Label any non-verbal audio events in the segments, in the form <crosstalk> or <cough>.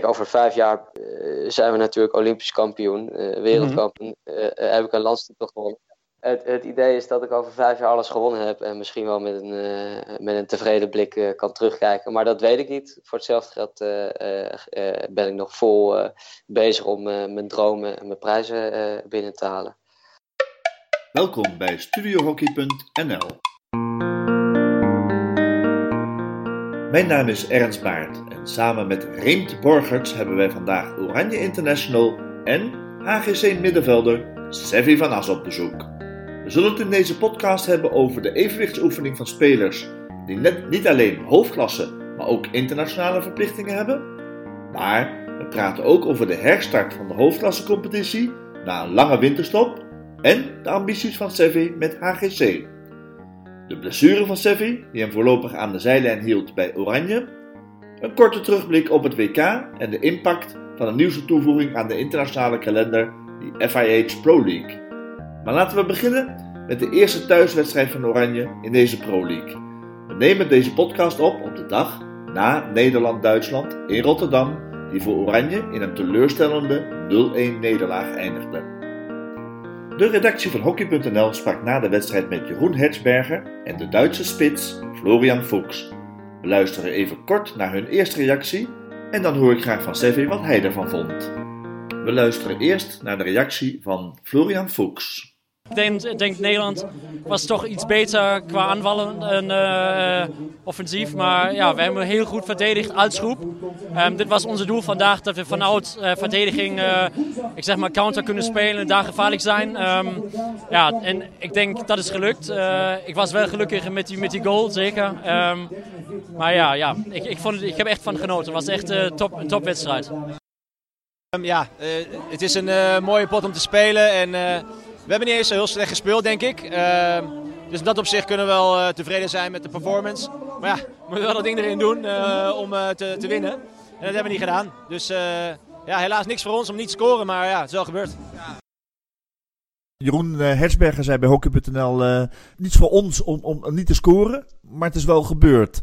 kijk, over vijf jaar zijn we natuurlijk Olympisch kampioen, wereldkampioen. heb ik een landstitel gewonnen het, het, idee is dat ik over vijf jaar alles gewonnen heb en misschien wel met een, uh, met een tevreden blik uh, kan terugkijken. Maar dat weet ik niet. Voor hetzelfde geld uh, ben ik nog vol bezig om mijn dromen en mijn prijzen binnen te halen. Welkom bij studiohockey.nl. Mijn naam is Ernst Baart en samen met Reemt Borgerts hebben wij vandaag Oranje International en HGC middenvelder Sevi van As op bezoek. We zullen het in deze podcast hebben over de evenwichtsoefening van spelers die net niet alleen hoofdklasse, maar ook internationale verplichtingen hebben. Maar we praten ook over de herstart van de hoofdklassecompetitie na een lange winterstop en de ambities van Sevi met HGC. De blessure van Sevi, die hem voorlopig aan de zijlijn hield bij Oranje. Een korte terugblik op het WK en de impact van een nieuwste toevoeging aan de internationale kalender, die FIH Pro League. Maar laten we beginnen met de eerste thuiswedstrijd van Oranje in deze Pro League. We nemen deze podcast op op de dag na Nederland-Duitsland in Rotterdam, die voor Oranje in een teleurstellende 0-1 nederlaag eindigde. De redactie van Hockey.nl sprak na de wedstrijd met Jeroen Hertzberger en de Duitse spits Florian Fuchs. We luisteren even kort naar hun eerste reactie en dan hoor ik graag van Sevi wat hij ervan vond. We luisteren eerst naar de reactie van Florian Fuchs. Ik denk, denk, Nederland was toch iets beter qua aanvallen en uh, offensief. Maar ja, we hebben heel goed verdedigd als groep. Um, dit was ons doel vandaag, dat we vanuit uh, verdediging, uh, ik zeg maar, counter kunnen spelen en daar gevaarlijk zijn. Um, ja, en ik denk dat is gelukt. ik was wel gelukkig met die, met die goal, zeker. Um, maar ja, ja ik, ik, vond het, ik heb echt van genoten. Het was echt top, een topwedstrijd. ja, het is een mooie pot om te spelen en... We hebben niet eens heel slecht gespeeld, denk ik. Uh, dus in dat opzicht kunnen we wel uh, tevreden zijn met de performance. Maar ja, <laughs> we moeten wel dat ding erin doen uh, om te, te, winnen. En dat hebben we niet gedaan. Dus ja, helaas niks voor ons om niet te scoren, maar ja, het is wel gebeurd. Jeroen Hersberger zei bij Hockey.nl: niets voor ons om, om niet te scoren, maar het is wel gebeurd.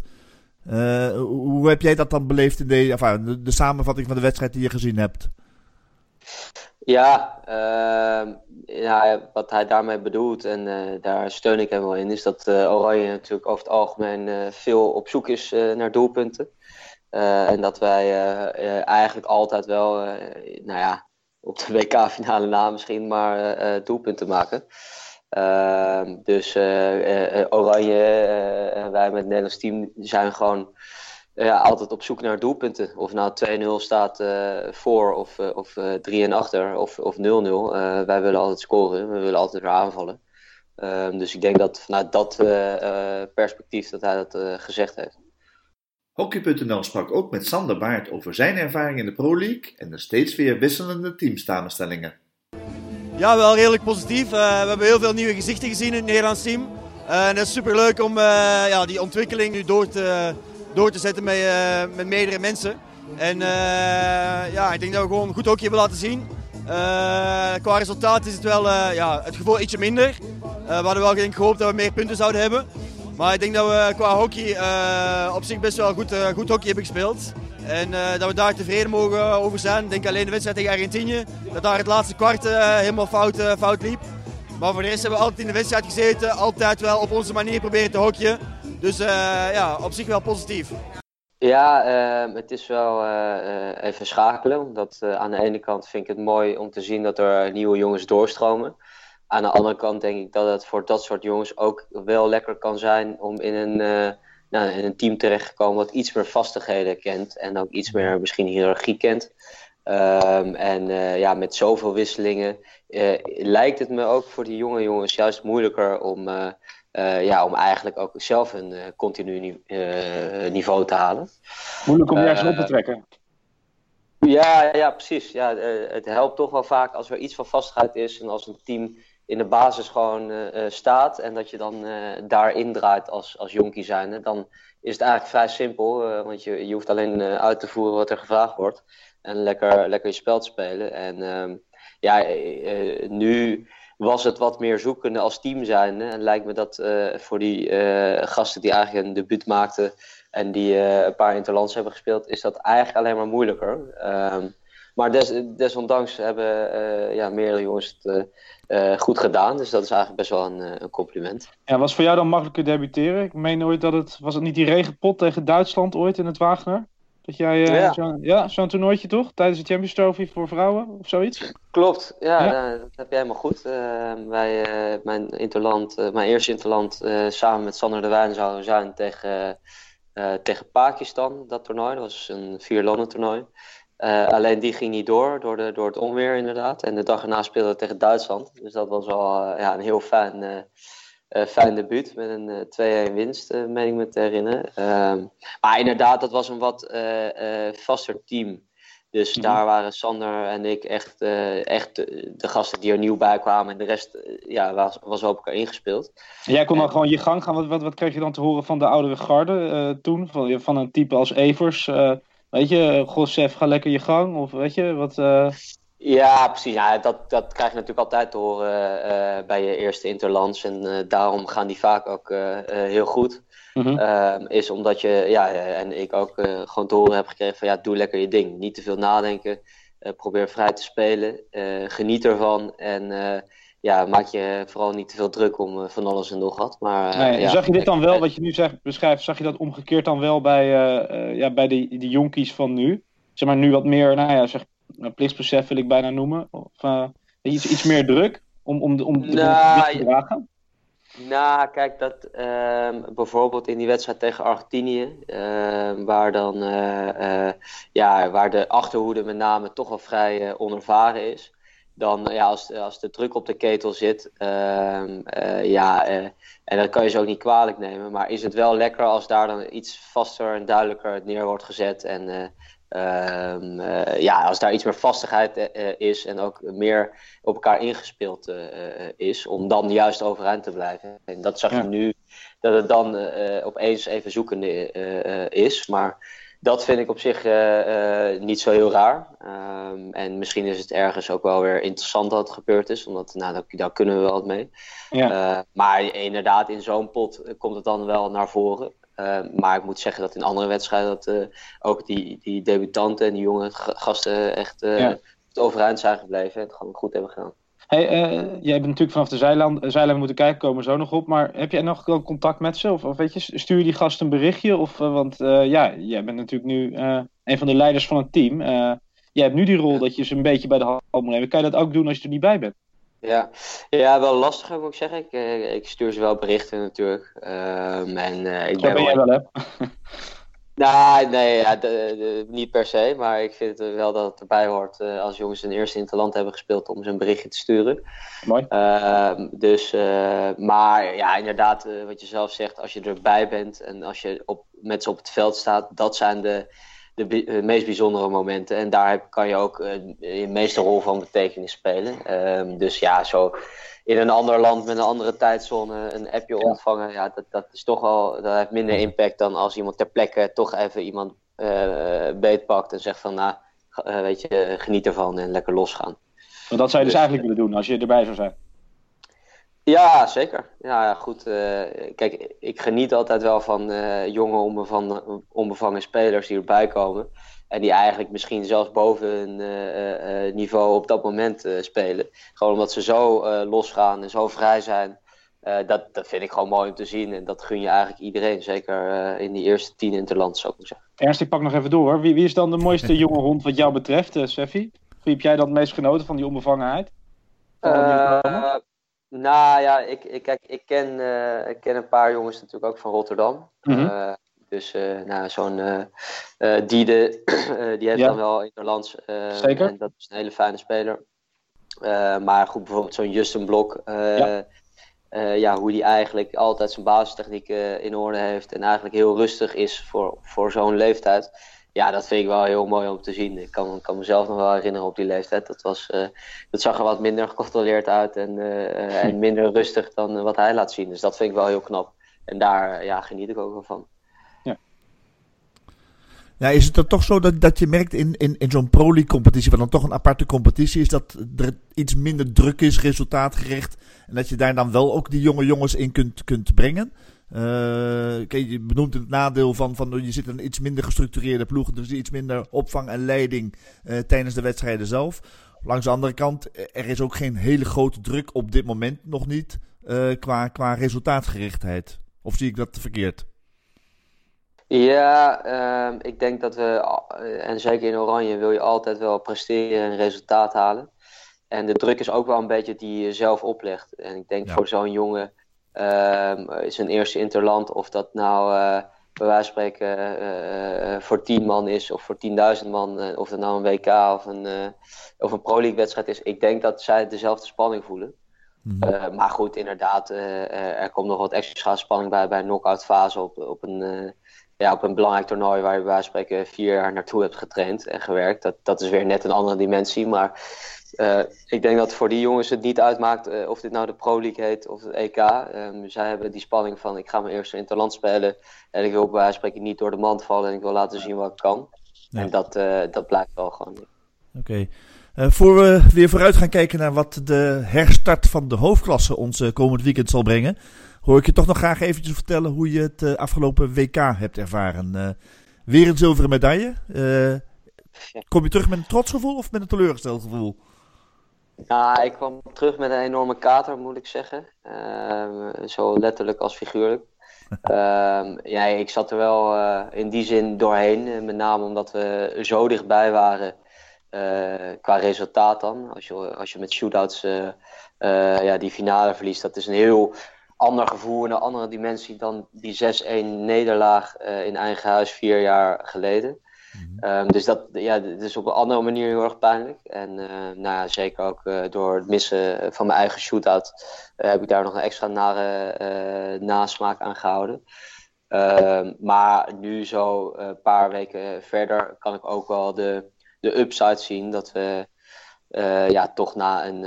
hoe heb jij dat dan beleefd in de, enfin, de samenvatting van de wedstrijd die je gezien hebt? Ja, uh, ja, wat hij daarmee bedoelt, en uh, daar steun ik hem wel in, is dat uh, Oranje natuurlijk over het algemeen uh, veel op zoek is naar doelpunten. en dat wij eigenlijk altijd wel, nou ja, op de <laughs> WK-finale na misschien, maar doelpunten maken. Ehm, dus Oranje, wij met het Nederlands team zijn gewoon ja, altijd op zoek naar doelpunten. Of nou 2-0 staat uh, voor of, uh, of uh, eh, 3-1 achter of, of 0-0. wij willen altijd scoren, we willen altijd weer aanvallen. Ehm, dus ik denk dat vanuit dat perspectief dat hij dat gezegd heeft. Hockey.nl sprak ook met Sander Baart over zijn ervaring in de Pro League en de steeds weer wisselende teamsamenstellingen. Ja, wel redelijk positief. we hebben heel veel nieuwe gezichten gezien in het Nederlands team. en het is super leuk om ja, die ontwikkeling nu door te door te zetten met, uh, met meerdere mensen. En uh, ja, ik denk dat we gewoon goed hockey hebben laten zien. Uh, qua resultaat is het wel ja, het gevoel ietsje minder. we hadden wel denk, gehoopt dat we meer punten zouden hebben. Maar ik denk dat we qua hockey op zich best wel goed, goed hockey hebben gespeeld. En dat we daar tevreden mogen over zijn. Ik denk alleen de wedstrijd tegen Argentinië. Dat daar het laatste kwart helemaal fout, fout liep. Maar voor de rest hebben we altijd in de wedstrijd gezeten. Altijd wel op onze manier proberen te hockeyen. Dus uh, ja, op zich wel positief. Ja, uh, het is wel uh, even schakelen. Omdat aan de ene kant vind ik het mooi om te zien dat er nieuwe jongens doorstromen. Aan de andere kant denk ik dat het voor dat soort jongens ook wel lekker kan zijn om in een, nou, in een team terecht te komen wat iets meer vastigheden kent. En ook iets meer misschien hiërarchie kent. Um, en ja, met zoveel wisselingen lijkt het me ook voor die jonge jongens juist moeilijker om uh, ja, om eigenlijk ook zelf een continu niveau te halen. Moeilijk om juist op te trekken. Ja, ja, precies. Ja, het helpt toch wel vaak als er iets van vastigheid is en als een team in de basis gewoon staat en dat je dan daarin draait als, als jonkie zijnde, dan is het eigenlijk vrij simpel, want je, je hoeft alleen uit te voeren wat er gevraagd wordt en lekker, lekker je spel te spelen. En ehm, ja, nu was het wat meer zoekende als team zijn. En lijkt me dat uh, voor die uh, gasten die eigenlijk een debuut maakten, en die een paar interlands hebben gespeeld, is dat eigenlijk alleen maar moeilijker. Ehm, maar des, desondanks hebben ja, meerdere jongens het goed gedaan. Dus dat is eigenlijk best wel een, een, compliment. Ja, was voor jou dan makkelijker debuteren? Ik meen ooit dat het... Was het niet die regenpot tegen Duitsland ooit in het Wagner? Dat jij uh, ja. zo'n ja, toernooitje toch? Tijdens de Champions Trophy voor vrouwen of zoiets? Klopt, ja, Nou, dat heb jij helemaal goed. Uh, wij, uh, mijn, interland, mijn eerste interland samen met Sander de Wijn zouden zijn tegen, tegen Pakistan, dat toernooi. Dat was een vier landen toernooi. alleen die ging niet door, door, de, door het onweer inderdaad. En de dag erna speelden we tegen Duitsland. Dus dat was wel ja, een heel fijn uh, fijn debuut met een 2-1 eh, winst, uh, meen ik me te herinneren. Ehm, maar inderdaad, dat was een wat vaster team. Dus mhm. daar waren Sander en ik echt, echt de, gasten die er nieuw bij kwamen. En de rest ja, was, was op elkaar ingespeeld. En jij kon dan gewoon je gang gaan. Wat, wat, wat kreeg je dan te horen van de oudere garde toen? Van, van een type als Evers? weet je, Gossef, ga lekker je gang? Of weet je, wat... Ja, precies. Ja, dat, dat krijg je natuurlijk altijd te horen uh, bij je eerste interlands. En uh, daarom gaan die vaak ook uh, heel goed. Mm -hmm. is omdat je, ja, en ik ook gewoon te horen heb gekregen van ja, doe lekker je ding. Niet te veel nadenken. probeer vrij te spelen. geniet ervan. En ja, maak je vooral niet te veel druk om van alles en nog wat. Maar, nee, ja, zag je dit dan wel, wat je nu zegt, beschrijft, zag je dat omgekeerd dan wel bij, ja, bij de, de jonkies van nu? Zeg maar nu wat meer, nou ja, zeg plichtsbesef wil ik bijna noemen? Of uh, iets, iets meer druk om, om, om, nou, te dragen? Nou, kijk, dat uh, bijvoorbeeld in die wedstrijd tegen Argentinië, uh, waar dan uh, ja, waar de achterhoede met name toch wel vrij onervaren is. Dan ja, als, als de druk op de ketel zit, ehm, ja, en dat kan je ze ook niet kwalijk nemen. Maar is het wel lekker als daar dan iets vaster en duidelijker neer wordt gezet en ja, als daar iets meer vastigheid uh, is en ook meer op elkaar ingespeeld is, om dan juist overeind te blijven. En dat zag je nu, dat het dan opeens even zoekende is. Maar dat vind ik op zich niet zo heel raar. Um, en misschien is het ergens ook wel weer interessant dat het gebeurd is, omdat nou, daar, daar kunnen we wel wat mee. Ja. maar inderdaad, in zo'n pot komt het dan wel naar voren. Uh, maar ik moet zeggen dat in andere wedstrijden dat, uh, ook die, die debutanten en die jonge gasten echt uh, ja. overeind zijn gebleven en het gewoon goed hebben gedaan. Hey, jij bent natuurlijk vanaf de zijlijn, zijlijn moeten kijken, komen zo nog op. Maar heb jij nog contact met ze? Of, of weet je, stuur je die gasten een berichtje? Of, want ja, jij bent natuurlijk nu een van de leiders van het team. jij hebt nu die rol dat je ze een beetje bij de hand moet nemen. Kan je dat ook doen als je er niet bij bent? Ja. ja, wel lastig moet ik zeggen. Ik, eh, ik stuur ze wel berichten natuurlijk. Um, en, uh, ik ben, ben jij wel, hè? nou, nee, ja, de, de, niet per se. Maar ik vind wel dat het erbij hoort uh, als jongens een eerste interland hebben gespeeld om ze een berichtje te sturen. Mooi. Uh, dus, maar ja, inderdaad, wat je zelf zegt, als je erbij bent en als je op, met ze op het veld staat, dat zijn de de, eh, meest bijzondere momenten. En daar kan je ook uh, je meeste rol van betekenis spelen. Um, dus ja, zo in een ander land met een andere tijdzone een appje ontvangen, ja, dat, dat is toch wel, dat heeft minder impact dan als iemand ter plekke toch even iemand uh, beetpakt en zegt van, nou, weet je, geniet ervan en lekker losgaan. Maar dat zou je dus, dus eigenlijk willen doen als je erbij zou zijn? Ja, zeker. Ja, goed. Uh, kijk, ik geniet altijd wel van uh, jonge onbevangen, onbevangen spelers die erbij komen. En die eigenlijk misschien zelfs boven hun uh, niveau op dat moment spelen. Gewoon omdat ze zo losgaan en zo vrij zijn. dat, dat vind ik gewoon mooi om te zien. En dat gun je eigenlijk iedereen. Zeker in die eerste tien interland, zou ik zeggen. Ernst, ik pak nog even door. Wie, wie is dan de mooiste <laughs> jonge hond wat jou betreft, Seffi? Wie heb jij dan het meest genoten van die onbevangenheid? Nou ja, ik, ik, kijk, ik, ken, uh, ik ken een paar jongens natuurlijk ook van Rotterdam. Mm -hmm. dus uh, nou, zo'n Diede, <clears throat> die heeft ja. dan wel interlands. Zeker. En dat is een hele fijne speler. maar goed, bijvoorbeeld zo'n Justin Blok. Ja. ja. hoe die eigenlijk altijd zijn basistechniek in orde heeft. En eigenlijk heel rustig is voor, voor zo'n leeftijd ja, dat vind ik wel heel mooi om te zien. Ik kan, kan mezelf nog wel herinneren op die leeftijd. Dat, was, uh, dat zag er wat minder gecontroleerd uit en, uh, en minder rustig dan wat hij laat zien. Dus dat vind ik wel heel knap. En daar ja, geniet ik ook wel van. Ja. Ja, is het dan toch zo dat, dat je merkt in, in, in zo'n Pro League competitie, wat dan toch een aparte competitie is, dat er iets minder druk is, resultaatgericht. En dat je daar dan wel ook die jonge jongens in kunt, kunt brengen? Kijk, je benoemt het nadeel van, van je zit in een iets minder gestructureerde ploeg, dus iets minder opvang en leiding tijdens de wedstrijden zelf. Langs de andere kant, er is ook geen hele grote druk op dit moment nog niet qua, qua resultaatgerichtheid. Of zie ik dat verkeerd? Ja, ehm, ik denk dat we, eh, en zeker in Oranje, wil je altijd wel presteren en resultaat halen. En de druk is ook wel een beetje die je zelf oplegt. En ik denk voor zo'n jongen, uh, zijn eerste interland, of dat nou uh, bij wijze van spreken uh, voor 10 man is of voor 10.000 man, of dat nou een WK of een, of een Pro League wedstrijd is. Ik denk dat zij dezelfde spanning voelen. Mhm. maar goed, inderdaad, er komt nog wat extra spanning bij bij een knock-out fase op, op een ja, op een belangrijk toernooi waar je bij wijze van spreken vier jaar naartoe hebt getraind en gewerkt. Dat, dat is weer net een andere dimensie. Maar uh, ik denk dat voor die jongens het niet uitmaakt uh, of dit nou de Pro League heet of het EK. Um, zij hebben die spanning van ik ga mijn eerste interland spelen. En ik wil bij wijze van spreken niet door de mand vallen en ik wil laten zien wat ik kan. En dat, uh, dat blijft wel gewoon. Oké. Okay. voor we weer vooruit gaan kijken naar wat de herstart van de hoofdklasse ons komend weekend zal brengen hoor ik je toch nog graag eventjes vertellen hoe je het afgelopen WK hebt ervaren. Weer een zilveren medaille. Kom je terug met een trots gevoel of met een teleurgesteld gevoel? Ja, ik kwam terug met een enorme kater, moet ik zeggen. Ehm, zo letterlijk als figuurlijk. <laughs> Ehm, ja, ik zat er wel in die zin doorheen. Met name omdat we zo dichtbij waren qua resultaat dan. Als je, als je met shootouts ja, die finale verliest, dat is een heel ander gevoel, een andere dimensie dan die 6-1 nederlaag uh, in eigen huis vier jaar geleden. Mhm. um, dus dat, ja, dat is op een andere manier heel erg pijnlijk. En uh, nou ja, zeker ook uh, door het missen van mijn eigen shootout heb ik daar nog een extra nare nasmaak aan gehouden. Ehm, maar nu zo een paar weken verder kan ik ook wel de, de upside zien dat we ja, toch na een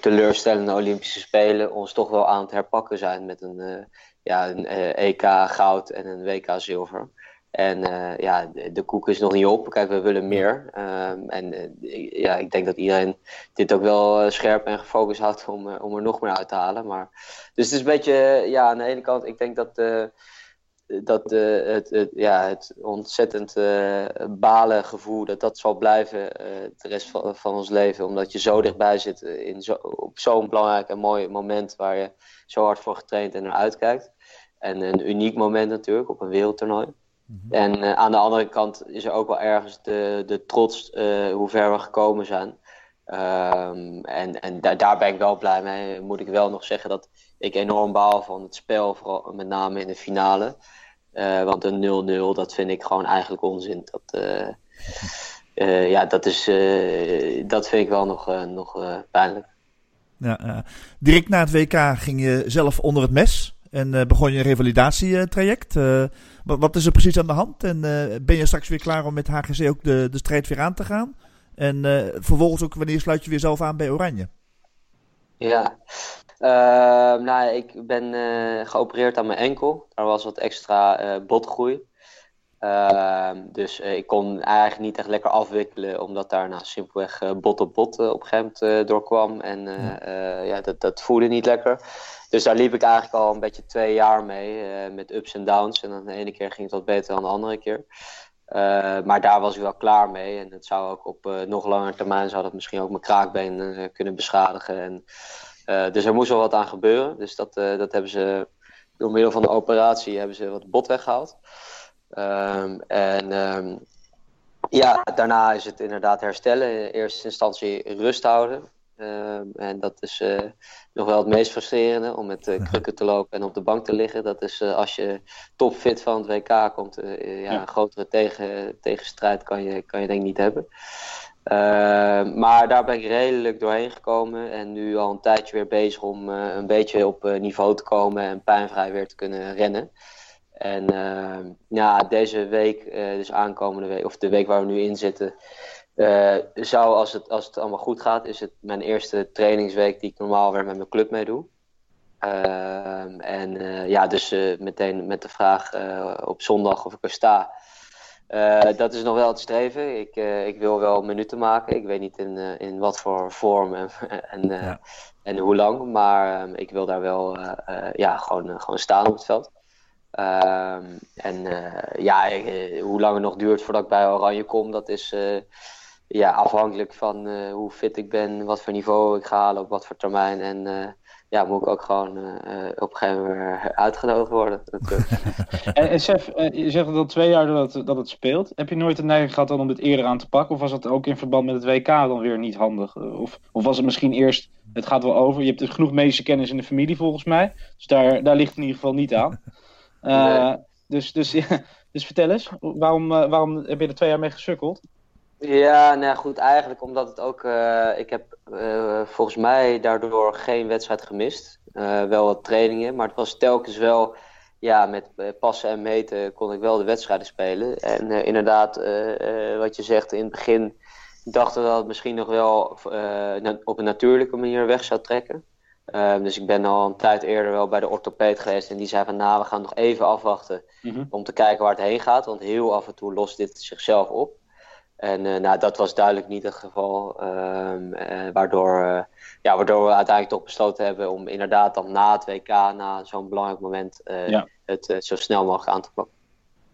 teleurstellende Olympische Spelen ons toch wel aan het herpakken zijn met een, ja, een EK goud en een WK zilver. En ja, de, de, koek is nog niet op. Kijk, we willen meer. Ehm, en ja, ik denk dat iedereen dit ook wel scherp en gefocust houdt om, om er nog meer uit te halen. Maar, dus het is een beetje, ja, aan de ene kant, ik denk dat dat het, het, ja, het ontzettend balen gevoel, dat dat zal blijven de rest van, van ons leven. Omdat je zo dichtbij zit in zo, op zo'n belangrijk en mooi moment waar je zo hard voor getraind en naar uitkijkt. En een uniek moment natuurlijk op een wereldtoernooi. Mhm. En aan de andere kant is er ook wel ergens de, de trots hoe ver we gekomen zijn. Um, en en da daar ben ik wel blij mee. Moet ik wel nog zeggen dat ik enorm baal van het spel, vooral met name in de finale. Uh, want een 0-0, dat vind ik gewoon eigenlijk onzin. Dat, uh, uh, <laughs> ja, dat, is, dat vind ik wel nog, nog pijnlijk. Ja, direct na het WK ging je zelf onder het mes en begon je een revalidatietraject. Wat, wat, is er precies aan de hand? En ben je straks weer klaar om met HGC ook de, de strijd weer aan te gaan? En vervolgens ook, wanneer sluit je weer zelf aan bij Oranje? Ja, uh, nou, ik ben uh, geopereerd aan mijn enkel. Daar was wat extra uh, botgroei. Ehm, dus ik kon eigenlijk niet echt lekker afwikkelen, omdat daar nou, simpelweg bot op bot op een gegeven moment doorkwam. En ja, dat, dat voelde niet lekker. Dus daar liep ik eigenlijk al een beetje twee jaar mee, met ups en downs. En dan de ene keer ging het wat beter dan de andere keer. maar daar was ik wel klaar mee. En het zou ook op nog langer termijn zou dat misschien ook mijn kraakbeen kunnen beschadigen. En dus er moest wel wat aan gebeuren. Dus dat, dat hebben ze door middel van de operatie hebben ze wat bot weggehaald. Um, en um, ja, daarna is het inderdaad herstellen. In eerste instantie rust houden. Um, en dat is uh, nog wel het meest frustrerende om met krukken te lopen en op de bank te liggen. Dat is als je topfit van het WK komt, ja, een grotere tegen, tegenstrijd kan je, kan je denk ik niet hebben. Uh, maar daar ben ik redelijk doorheen gekomen en nu al een tijdje weer bezig om uh, een beetje op uh, niveau te komen en pijnvrij weer te kunnen rennen. En ehm, ja, deze week, dus aankomende week, of de week waar we nu in zitten, zou als het, als het allemaal goed gaat, is het mijn eerste trainingsweek die ik normaal weer met mijn club mee doe. Ehm, en ja, dus meteen met de vraag op zondag of ik er sta. dat is nog wel het streven. Ik, ik wil wel minuten maken. Ik weet niet in, in wat voor vorm en, <laughs> en, en hoe lang. Maar ehm, ik wil daar wel ja, gewoon, gewoon staan op het veld. Ehm, en ja, hoe lang het nog duurt voordat ik bij Oranje kom, dat is ja, afhankelijk van uh, hoe fit ik ben, wat voor niveau ik ga halen, op wat voor termijn. En uh, ja, moet ik ook gewoon uh, op een gegeven moment uitgenodigd worden. <laughs> en, en Sef, je zegt al twee jaar dat het, dat het speelt. Heb je nooit de neiging gehad dan om dit eerder aan te pakken? Of was dat ook in verband met het WK dan weer niet handig? Of, of was het misschien eerst, het gaat wel over, je hebt dus genoeg medische kennis in de familie volgens mij. Dus daar, daar ligt het in ieder geval niet aan. Nee. Dus, dus, <laughs> dus vertel eens, waarom, waarom heb je er twee jaar mee gesukkeld? Ja, nou goed, eigenlijk omdat het ook. Uh, ik heb uh, volgens mij daardoor geen wedstrijd gemist. Uh, wel wat trainingen, maar het was telkens wel. Ja, met passen en meten kon ik wel de wedstrijden spelen. En inderdaad, wat je zegt, in het begin dachten we dat het misschien nog wel op een natuurlijke manier weg zou trekken. dus ik ben al een tijd eerder wel bij de orthopeed geweest. En die zei van nou, we gaan nog even afwachten mm -hmm. om te kijken waar het heen gaat. Want heel af en toe lost dit zichzelf op. En uh, nou, dat was duidelijk niet het geval. Um, uh, waardoor, uh, ja, waardoor we uiteindelijk toch besloten hebben om inderdaad dan na het WK, na zo'n belangrijk moment, ja. het zo snel mogelijk aan te pakken.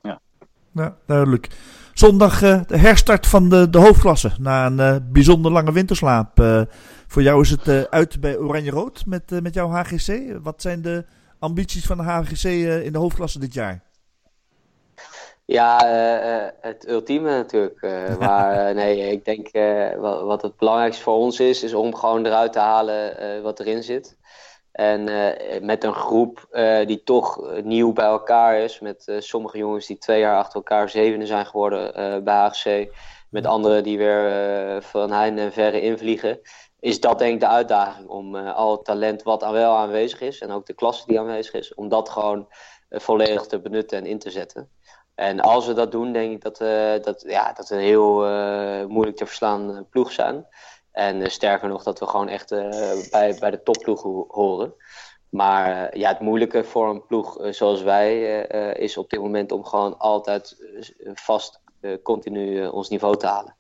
Ja, ja duidelijk. Zondag de herstart van de, de hoofdklasse na een bijzonder lange winterslaap. voor jou is het uit bij Oranje-Rood met, met jouw HGC. Wat zijn de ambities van de HGC in de hoofdklasse dit jaar? Ja, uh, het ultieme natuurlijk. <laughs> Uh, maar nee, ik denk wat, wat, het belangrijkste voor ons is, is om gewoon eruit te halen wat erin zit. En met een groep die toch nieuw bij elkaar is, met sommige jongens die twee jaar achter elkaar zevende zijn geworden bij HGC, met anderen die weer van heinde en verre invliegen, is dat denk ik de uitdaging om al het talent wat aan wel aanwezig is en ook de klasse die aanwezig is, om dat gewoon volledig te benutten en in te zetten. En als we dat doen, denk ik dat, uh, dat, ja, dat we een heel uh, moeilijk te verslaan eh, ploeg zijn. En sterker nog, dat we gewoon echt bij, bij de topploeg horen. Maar ja, het moeilijke voor een ploeg zoals wij is op dit moment om gewoon altijd vast continu ons niveau te halen.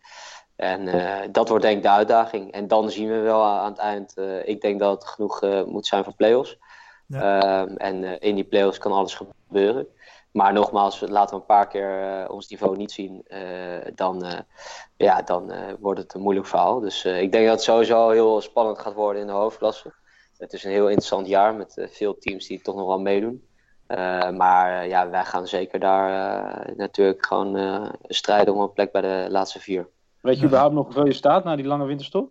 En dat wordt denk ik de uitdaging. En dan zien we wel aan het eind. ik denk dat het genoeg moet zijn voor play-offs. Ja. Ehm, en in die play-offs kan alles gebeuren. Maar nogmaals, laten we een paar keer uh, ons niveau niet zien, uh, dan, uh, ja, dan wordt het een moeilijk verhaal. Dus ik denk dat het sowieso heel spannend gaat worden in de hoofdklasse. Het is een heel interessant jaar met veel teams die toch nog wel meedoen. maar ja, wij gaan zeker daar natuurlijk gewoon strijden om een plek bij de laatste vier. Weet je überhaupt nog hoeveel je staat na die lange winterstop?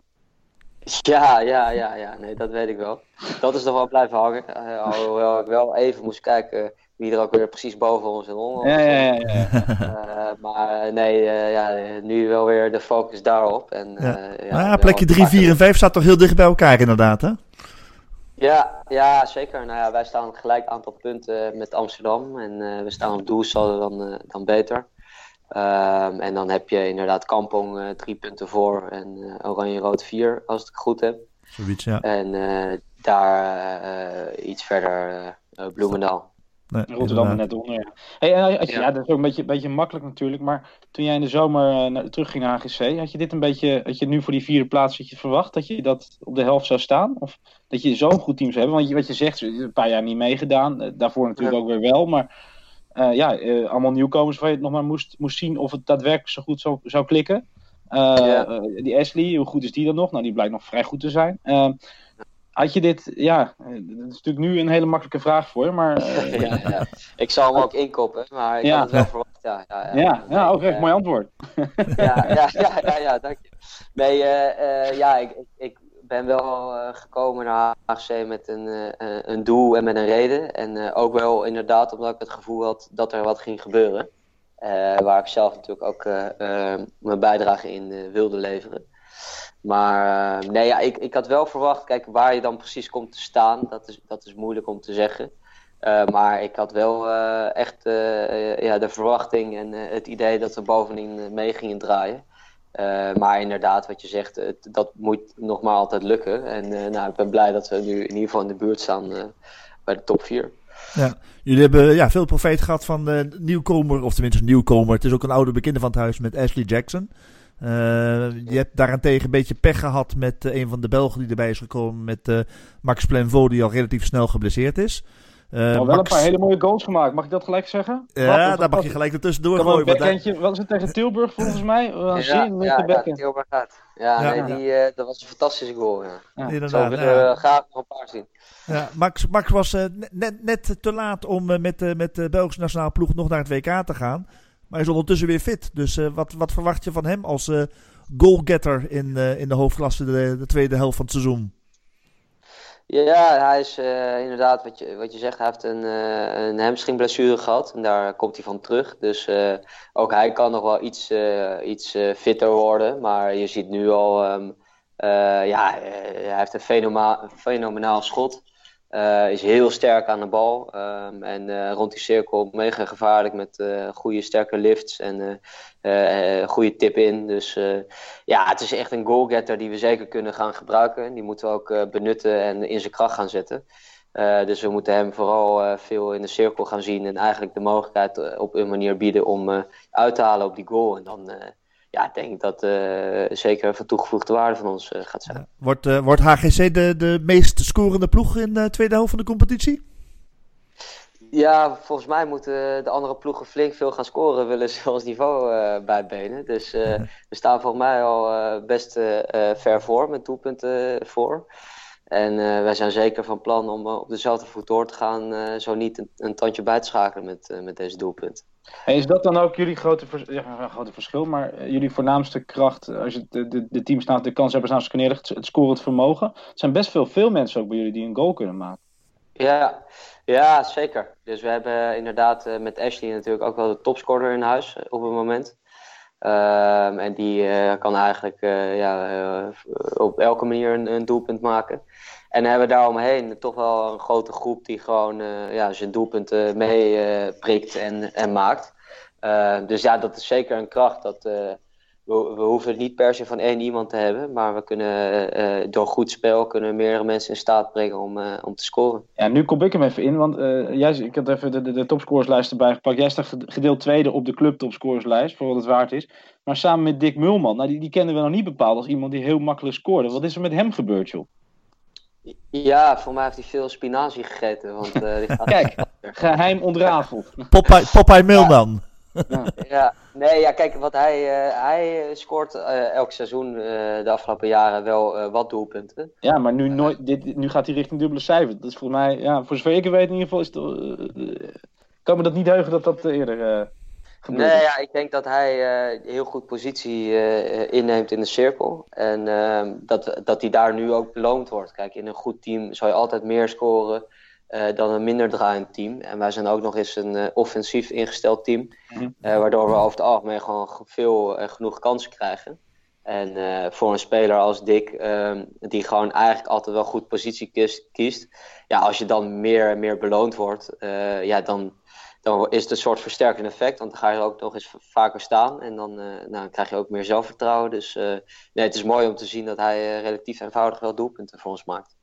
Ja, ja, ja, ja, nee, dat weet ik wel. Dat is nog wel blijven hangen. alhoewel ik wel even moest kijken wie er ook weer precies boven ons en onder ja, ja, ja, ja. Uh, <laughs> maar nee, uh, ja, nu wel weer de focus daarop. En, ja. Uh, ja, nou ja, plekje 3, 4 en 5 staat toch heel dicht bij elkaar inderdaad, hè? Ja, ja, zeker. Nou ja, wij staan gelijk aantal punten met Amsterdam. En we staan op doelsaldo dan, dan beter. Um, en dan heb je inderdaad Kampong drie punten voor en Oranje-Rood vier, als ik het goed heb. Zoiets, ja. En daar iets verder Bloemendaal. Nee, Rotterdam er net onder. Ja. Hey, en je, ja. ja. dat is ook een beetje, beetje makkelijk natuurlijk. Maar toen jij in de zomer uh, terug ging naar AGC, had je dit een beetje, had je nu voor die vierde plaats had je verwacht dat je dat op de helft zou staan? Of dat je zo'n goed team zou hebben? Want je, wat je zegt, een paar jaar niet meegedaan. Uh, daarvoor natuurlijk ja. ook weer wel. Maar uh, ja, allemaal nieuwkomers waar je het nog maar moest, moest zien of het daadwerkelijk zo goed zou, zou klikken. die Ashley, hoe goed is die dan nog? Nou, die blijkt nog vrij goed te zijn. Had je dit, ja, dat is natuurlijk nu een hele makkelijke vraag voor je, maar... Uh, <laughs> ja, ja. Ik zal hem ook inkoppen, maar ik ja. had het wel verwacht. Ja, ja, ja. ja, ja ook echt mooi antwoord. <laughs> ja, ja, ja, ja, ja, dank je. Nee, uh, ja, ik, ik ben wel gekomen naar HC met een, een doel en met een reden. En ook wel inderdaad omdat ik het gevoel had dat er wat ging gebeuren. waar ik zelf natuurlijk ook mijn bijdrage in wilde leveren. Maar uh, nee, ja, ik, ik had wel verwacht, kijk, waar je dan precies komt te staan, dat is, dat is moeilijk om te zeggen. Uh, maar ik had wel uh, echt ja, de verwachting en het idee dat we bovenin mee gingen draaien. maar inderdaad, wat je zegt, dat moet nog maar altijd lukken. En nou, ik ben blij dat we nu in ieder geval in de buurt staan bij de top 4. Ja, jullie hebben ja, veel profijt gehad van de nieuwkomer, of tenminste nieuwkomer. Het is ook een oude bekende van het huis met Ashley Jackson. Uh, je hebt daarentegen een beetje pech gehad met uh, een van de Belgen die erbij is gekomen. Met uh, Max Plenvo, die al relatief snel geblesseerd is. Uh, al wel Max... een paar hele mooie goals gemaakt, mag ik dat gelijk zeggen? Ja, Wat, daar mag je gelijk ertussendoor gooien. Een backhandje, wat is het tegen Tilburg volgens mij? Uh, ja, ja, ja, Tilburg gaat. Ja, ja. Nee, die, uh, dat was een fantastische goal. Ja. Ja. Inderdaad, Zo willen we ja. graag nog een paar zien. Ja, Max, Max was net, net te laat om met, met de Belgische nationale ploeg nog naar het WK te gaan. Maar hij is ondertussen weer fit. Dus wat, wat verwacht je van hem als goalgetter in, in de hoofdklasse de, de tweede helft van het seizoen? Ja, hij is inderdaad, wat je, wat je zegt, hij heeft een, uh, een hamstringblessure gehad. En daar komt hij van terug. Dus ook hij kan nog wel iets, iets fitter worden. Maar je ziet nu al, um, ja, hij heeft een fenomenaal schot. Uh, is heel sterk aan de bal. Um, en uh, rond die cirkel mega gevaarlijk met uh, goede sterke lifts en goede tip in. Dus ja, het is echt een goalgetter die we zeker kunnen gaan gebruiken. Die moeten we ook benutten en in zijn kracht gaan zetten. dus we moeten hem vooral veel in de cirkel gaan zien. En eigenlijk de mogelijkheid op een manier bieden om uit te halen op die goal. En dan ja, ik denk dat uh, zeker van toegevoegde waarde van ons uh, gaat zijn. Wordt, uh, wordt HGC de, de meest scorende ploeg in de tweede helft van de competitie? Ja, volgens mij moeten de andere ploegen flink veel gaan scoren, willen ze <laughs> ons niveau bijbenen. Dus we staan volgens mij al best ver voor, met doelpunten voor. En wij zijn zeker van plan om op dezelfde voet door te gaan, zo niet een, een, tandje bij te schakelen met, met deze doelpunten. En is dat dan ook jullie grote, grote verschil, maar eh, jullie voornaamste kracht, als je de, de, de teams de kans hebben naast elkaar het, het scorend vermogen? Er zijn best veel, veel mensen ook bij jullie die een goal kunnen maken. Ja, ja zeker. Dus we hebben inderdaad uh, met Ashley natuurlijk ook wel de topscorer in huis op het moment. Um, en die kan eigenlijk ja, op elke manier een, een, doelpunt maken. En hebben daaromheen toch wel een grote groep die gewoon ja, zijn doelpunten mee prikt en, en maakt. dus ja, dat is zeker een kracht. Dat, we, we, hoeven het niet per se van één iemand te hebben. Maar we kunnen door goed spel kunnen meerdere mensen in staat brengen om, om te scoren. Ja, nu kom ik hem even in. Want jij, ik had even de, de, topscorerslijst erbij gepakt. Jij staat gedeeld tweede op de club topscorerslijst, voor wat het waard is. Maar samen met Dick Mulman, nou, die, die kennen we nog niet bepaald als iemand die heel makkelijk scoorde. Wat is er met hem gebeurd, joh? Ja, voor mij heeft hij veel spinazie gegeten. Want, uh, die gaat <laughs> Kijk, geheim ontrafeld. Popeye, Popeye Milman. Ja. ja. nee, ja, kijk, wat hij, uh, hij scoort uh, elk seizoen de afgelopen jaren wel wat doelpunten. Ja, maar nu, nooit, dit, nu gaat hij richting dubbele cijfer. Dat is voor mij, ja, voor zover ik weet in ieder geval, is het, kan me dat niet heugen dat dat eerder Nee, ja, ik denk dat hij uh, heel goed positie uh, inneemt in de cirkel. En uh, dat, dat hij daar nu ook beloond wordt. Kijk, in een goed team zou je altijd meer scoren uh, dan een minder draaiend team. En wij zijn ook nog eens een offensief ingesteld team. Mm waardoor we over het algemeen gewoon veel en genoeg kansen krijgen. En voor een speler als Dick, ehm, die gewoon eigenlijk altijd wel goed positie kiest, kiest. Ja, als je dan meer en meer beloond wordt, ja, dan dan is het een soort versterkend effect. Want dan ga je ook nog eens vaker staan. En dan, uh, nou, krijg je ook meer zelfvertrouwen. Dus uh, nee, het is mooi om te zien dat hij uh, relatief eenvoudig wel doelpunten voor ons maakt.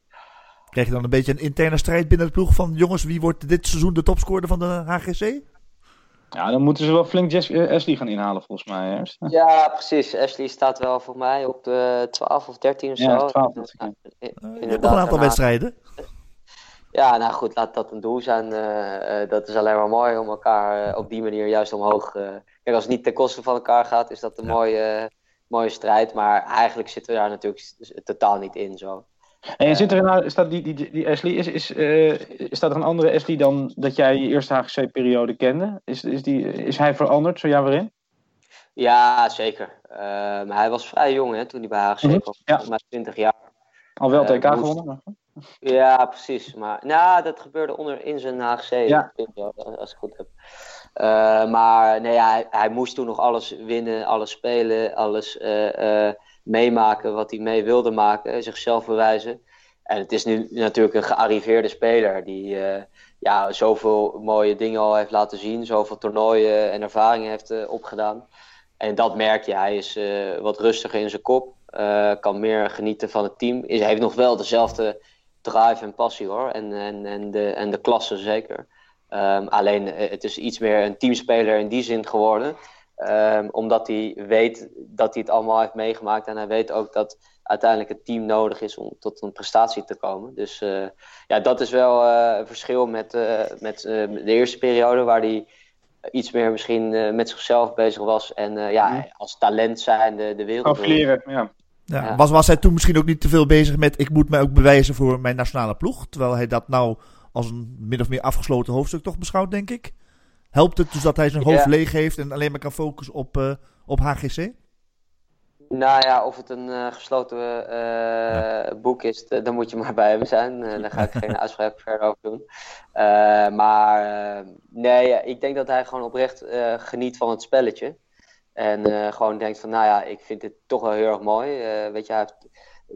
Krijg je dan een beetje een interne strijd binnen de ploeg van... jongens, wie wordt dit seizoen de topscorer van de HGC? Ja, dan moeten ze wel flink Jess, Ashley gaan inhalen volgens mij. Eerst. Ja, precies. Ashley staat wel voor mij op de 12 of 13 of zo. Ja, 12. Ja, inderdaad, nog een aantal wedstrijden. Ja, nou goed, laat dat een doel zijn. Uh, dat is alleen maar mooi om elkaar uh, op die manier juist omhoog. kijk, als het niet ten koste van elkaar gaat, is dat een ja. mooie, mooie strijd. Maar eigenlijk zitten we daar natuurlijk totaal niet in. Zo. En zit er nou, staat die, die, die Ashley, is, is, staat er een andere Ashley dan dat jij je eerste HGC-periode kende? Is, is, die, is hij veranderd, zo ja waarin? Ja, zeker. maar hij was vrij jong hè, toen hij bij HGC mm kwam, ja. maar 20 jaar. Al wel TK gewonnen? Ja, precies. Maar nou, dat gebeurde onder in zijn HGC, ja. als ik het goed heb. Uh, maar nee, hij, hij, moest toen nog alles winnen, alles spelen, alles uh, uh, meemaken wat hij mee wilde maken, zichzelf bewijzen. En het is nu natuurlijk een gearriveerde speler die ja, zoveel mooie dingen al heeft laten zien, zoveel toernooien en ervaringen heeft opgedaan. En dat merk je, hij is wat rustiger in zijn kop, kan meer genieten van het team. Hij heeft nog wel dezelfde drive en passie hoor. En, en, en, de, en de klasse zeker. Ehm, alleen het is iets meer een teamspeler in die zin geworden. Ehm, omdat hij weet dat hij het allemaal heeft meegemaakt. En hij weet ook dat uiteindelijk het team nodig is om tot een prestatie te komen. Dus uh, ja, dat is wel uh, een verschil met, uh, met de eerste periode, waar hij iets meer misschien met zichzelf bezig was. En ja, Mhm. als talent zijn de, de wereld. Ja. Ja. Ja. Was, was hij toen misschien ook niet te veel bezig met ik moet mij ook bewijzen voor mijn nationale ploeg? Terwijl hij dat nou als een min of meer afgesloten hoofdstuk toch beschouwt, denk ik. Helpt het dus dat hij zijn hoofd Ja. leeg heeft en alleen maar kan focussen op, eh, op HGC? Nou ja, of het een eh, gesloten eh, boek is, dan moet je maar bij hem zijn. Eh, daar ga ik geen <laughs> uitspraak verder over doen. Eh, maar eh, nee, ik denk dat hij gewoon oprecht eh, geniet van het spelletje. En eh, gewoon denkt van, nou ja, ik vind dit toch wel heel erg mooi. Eh, weet je, hij heeft,